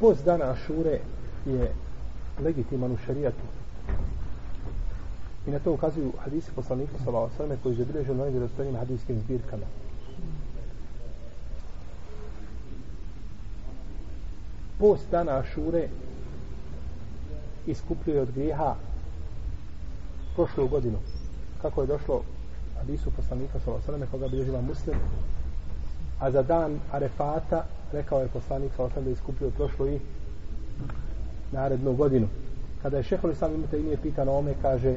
Post dana Ašure je legitiman u šarijatu. I na to ukazuju hadisi poslanika sallallahu alejhi ve sellem koji je zabilježio na vjerodostojnim hadijskim zbirkama. Post dana Ašure iskupljuje od grijeha prošlu godinu. Kako je došlo hadisu poslanika sallallahu alejhi ve sellem koga bilježiva Muslim, a za dan Arefata rekao je poslanik sa osam ve sellem da iskupljuje i narednu godinu. Kada je šehol sam imate ime o ome, kaže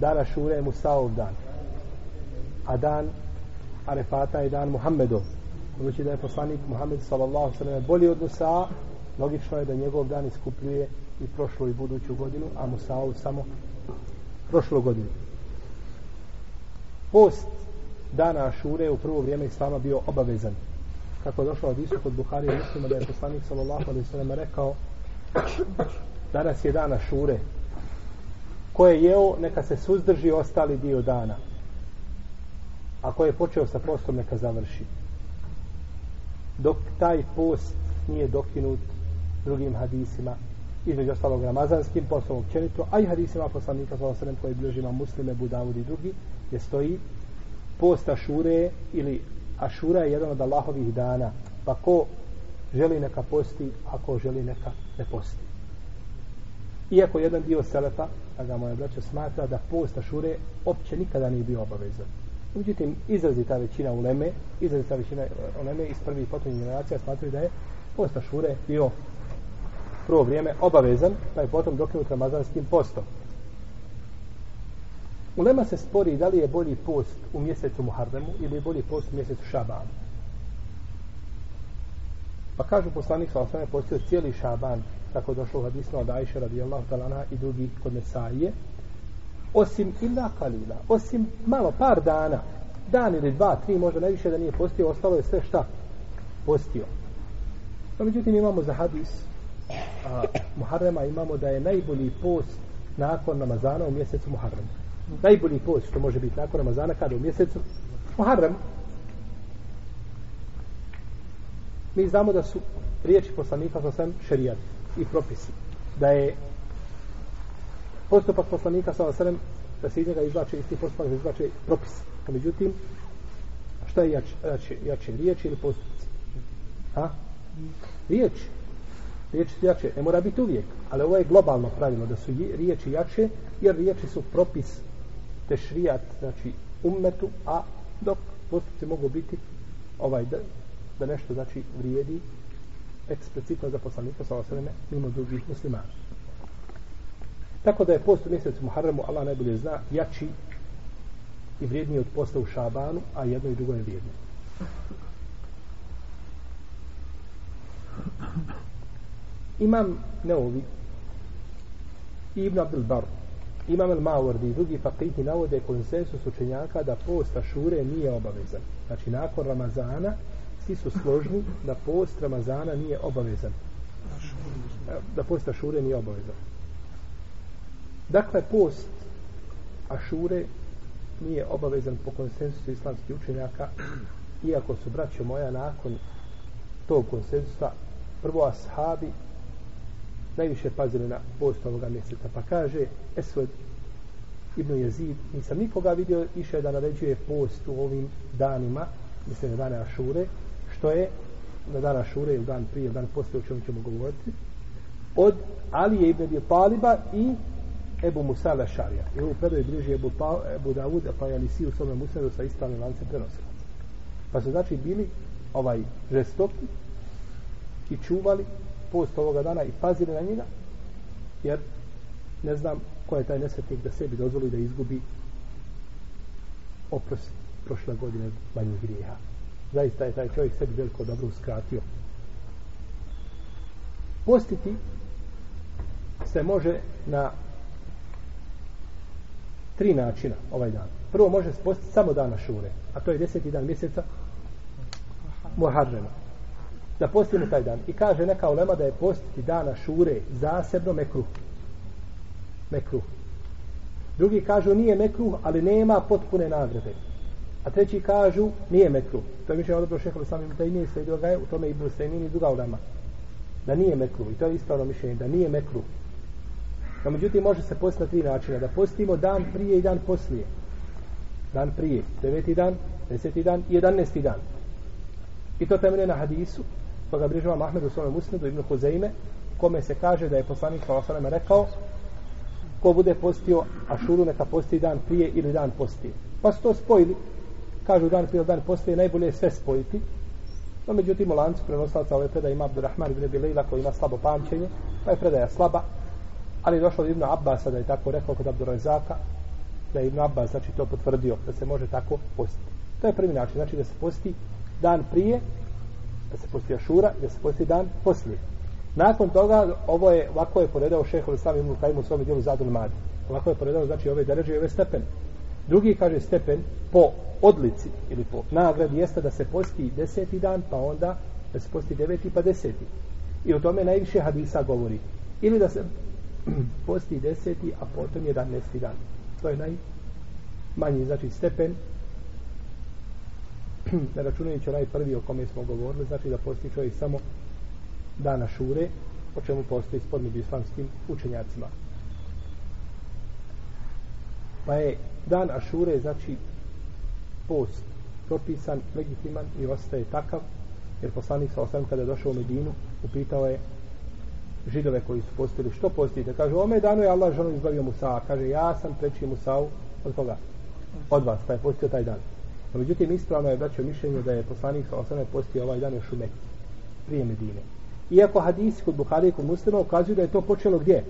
dana Šure je Musaov dan. A dan Arefata je dan Muhammedov. Budući da je poslanik Muhammed sallallahu sallam bolji od Musa, logično je da njegov dan iskupljuje i prošlu i buduću godinu, a Musaov samo prošlu godinu. Post dana Šure u prvo vrijeme Islama bio obavezan. Kako je došlo od Isu kod Buhari i Muslima da je poslanik sallallahu alaihi sallam rekao danas je dana Šure. Ko je jeo neka se suzdrži ostali dio dana. A ko je počeo sa postom neka završi. Dok taj post nije dokinut drugim hadisima između ostalog ramazanskim postom općenito a i hadisima poslanika sallallahu alaihi koji bližima muslime, budavudi i drugi je stoji posta šure ili Ašura je jedan od Allahovih dana. Pa ko želi neka posti ako želi neka ne posti. Iako jedan dio selefa a ga moja braća smatra da post Ašure opće nikada nije bio obavezan. Međutim, izrazi ta većina uleme, izrazi ta većina uleme iz prvih i potomnih generacija smatraju da je post Ašure bio prvo vrijeme obavezan, pa je potom dokinut ramazanskim postom. Ulema se spori da li je bolji post u mjesecu Muharremu ili je bolji post u mjesecu Šabanu. Pa kažu poslanik sa osnovne postio cijeli Šaban, tako došlo u hadisno od Ajše radijallahu talana i drugi kod Nesaije, osim illa kalila, osim malo, par dana, dan ili dva, tri, možda najviše da nije postio, ostalo je sve šta? Postio. No, međutim, imamo za hadis a, Muharrema, imamo da je najbolji post nakon Ramazana u mjesecu Muharrema. Najbolji post što može biti nakon Ramazana kada u mjesecu Muharram Mi znamo da su riječi poslanika sa svem šerijat i propisi. Da je postupak poslanika sa svem da se iz njega izvlače isti postupak, da izvlače propis. A međutim, šta je jače, jače, jače riječ ili postupci? a? Riječ. Riječ su jače. Ne mora biti uvijek. Ali ovo je globalno pravilo da su riječi jače, jer riječi su propis tešrijat, znači ummetu, a dok postupci mogu biti ovaj da, da nešto znači vrijedi eksplicitno za poslanika sa osreme mimo drugih muslimana. Tako da je post u mjesecu Muharremu, Allah najbolje zna, jači i vrijedniji od posta u Šabanu, a jedno i drugo je vrijedno. Imam Neovi i Ibn Abdul Baru Imam El Mawardi i drugi fakihi navode konsensus učenjaka da post Ašure nije obavezan. Znači, nakon Ramazana, svi su složni da post Ramazana nije obavezan. Da post Ašure nije obavezan. Dakle, post Ašure nije obavezan po konsensusu islamskih učenjaka, iako su braće moja nakon tog konsensusa prvo ashabi najviše pazili na post ovoga mjeseca. Pa kaže Esved Ibn Jezid, nisam nikoga vidio više da naređuje post u ovim danima, mislim na dane Ašure, što je na dana Ašure ili dan prije, dan poslije, o čemu ćemo govoriti, od Alije Ibn Dio Paliba i Ebu Musa Lešarija. I ovu predaju bliži Ebu, pa, Ebu Davud, pa je Alisi u svome Musadu sa ispravnim lancem prenosilaca. Pa su znači bili ovaj žestoki i čuvali post ovoga dana i pazili na njega, jer ne znam ko je taj nesretnik da sebi dozvoli da izgubi oprost prošle godine manjih grijeha. Zaista je taj čovjek sebi veliko dobro uskratio. Postiti se može na tri načina ovaj dan. Prvo može se postiti samo dana šure, a to je deseti dan mjeseca Muharrema da postimo taj dan. I kaže neka ulema da je postiti dana šure zasebno mekruh. Mekruh. Drugi kažu nije mekruh, ali nema potpune nagrade. A treći kažu nije mekruh. To je mišljeno dobro šehovi samim da i nije ga je, u tome i Ibn Sejmin i druga ulema. da nije mekruh. i to je ispravno mišljenje da nije mekruh. no međutim može se postiti na tri načina da postimo dan prije i dan poslije dan prije deveti dan, deseti dan i jedanesti dan i to temelje na hadisu Pa koga bližava Mahmed u svome musnedu Ibn Huzeime kome se kaže da je poslanik s.a.v. rekao ko bude postio ašuru neka posti dan prije ili dan postije. pa su to spojili kažu dan prije dan postije, najbolje je sve spojiti no međutim u lancu prenoslaca ove predaje ima Abdurrahman ibn Bilejla koji ima slabo pamćenje pa je predaja slaba ali je došlo od Ibn Abbasa da je tako rekao kod Abdurrazaka da je Ibn Abbas znači to potvrdio da se može tako postiti to je prvi način znači da se posti dan prije da se posti ašura i da se posti dan poslije. Nakon toga ovo je ovako je poredao šehol Islam Ibn Kajim u svome dijelu Zadul Madi ovako je poredao znači ove deređe i ove stepene. Drugi kaže stepen po odlici ili po nagradi jeste da se posti deseti dan pa onda da se posti deveti pa deseti. I o tome najviše hadisa govori. Ili da se posti deseti a potom jedanesti dan. To je najmanji znači stepen ne računajući onaj prvi o kome smo govorili znači da posti čovjek samo dana šure o čemu postoji spod među islamskim učenjacima. Pa je dan Ašure znači post propisan, legitiman i ostaje takav jer poslanik sa osam kada je došao u Medinu upitao je židove koji su postili što postite? Kaže ome danu je Allah žalom izbavio Musa. Kaže ja sam preći Musa'u. Od koga? od vas pa je postio taj dan no, međutim ispravno je braćo mišljenje da je poslanik sa osam postio ovaj dan još u Mekke prije Medine iako hadisi kod Buhari i kod muslima ukazuju da je to počelo gdje?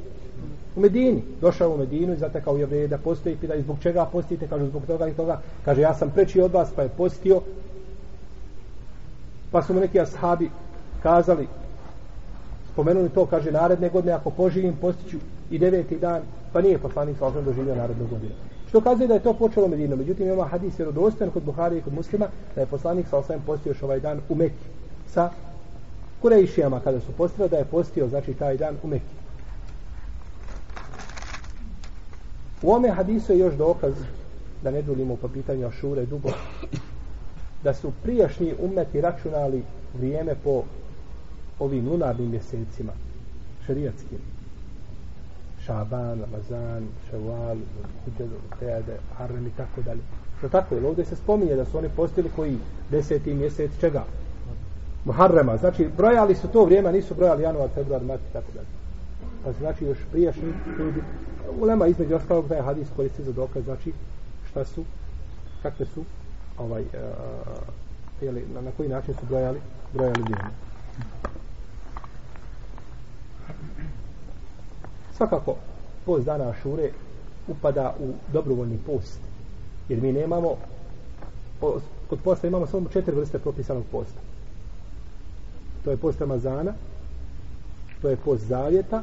u Medini. Došao u Medinu i zatekao jevreje da postoji i pita i zbog čega postite, kaže zbog toga i toga. Kaže ja sam preći od vas pa je postio. Pa su mu neki ashabi kazali, spomenuli to, kaže naredne godine ako poživim postiću i deveti dan, pa nije poslanik sa doživio narednu godinu. Što kazuje da je to počelo Medina. Međutim, ima hadis vjerodostan kod Buhari i kod muslima da je poslanik sa osvijem postio još ovaj dan u Mekki sa Kurejšijama kada su postio, da je postio znači taj dan u Mekki. U ome hadisu je još dokaz da ne dulimo po pitanju Ašure dugo da su prijašnji umeti računali vrijeme po ovim lunarnim mjesecima šerijatskim Šaban, Ramazan, Ševal, Hudjad, Tejade, Harrem i tako dalje. Što tako je? Ovdje se spominje da su oni postili koji deseti mjesec čega? Muharrema. Znači, brojali su to vrijeme, nisu brojali januar, februar, mart i tako dalje. Pa znači još prijašnji ljudi ulema između ostalog da hadis koristi za dokaz znači šta su kakve su ovaj eh, eh, uh, jeli, na, na koji način su brojali brojali vrijeme svakako post dana Ašure upada u dobrovoljni post jer mi nemamo kod posta imamo samo četiri vrste propisanog posta. To je post Ramazana to je post Zavjeta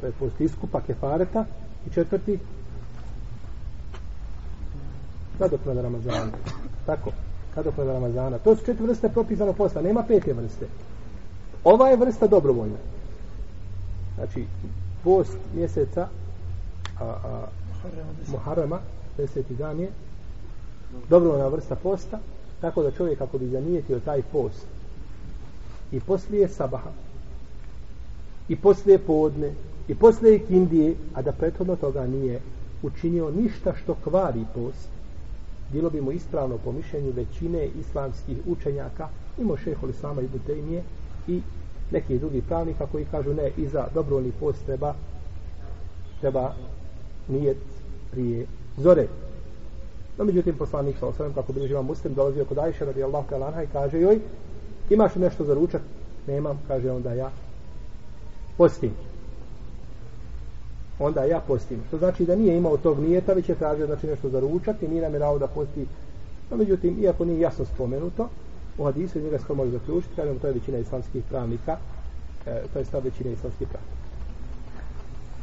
to je post iskupa kefareta i četvrti nadoknada Ramazana. Tako, nadoknada Ramazana. To su četiri vrste propisano posta nema pete vrste. Ova je vrsta dobrovoljna. Znači post mjeseca a, a, Muharrama deseti. Dan je dobrovoljna vrsta posta tako da čovjek ako bi zanijetio taj post i poslije sabaha i poslije podne i posle ikindije, a da prethodno toga nije učinio ništa što kvari post, bilo bi mu ispravno po mišljenju većine islamskih učenjaka, imo šeho Islama i Butejnije i neki drugi pravnika koji kažu ne, i za dobrovoljni post treba treba nijet prije zore. No, međutim, poslanik sa osvrame, kako bi živa muslim, dolazio kod Ajše, radi Allah, i kaže joj, imaš nešto za ručak? Nemam, kaže onda ja, postim onda ja postim. Što znači da nije imao tog nijeta, već je tražio znači nešto za ručak i nije namjerao da posti. No, međutim, iako nije jasno spomenuto, u hadisu njega se to može zaključiti, kažem, to je većina islamskih pravnika, e, to je stav većine islamskih pravnika.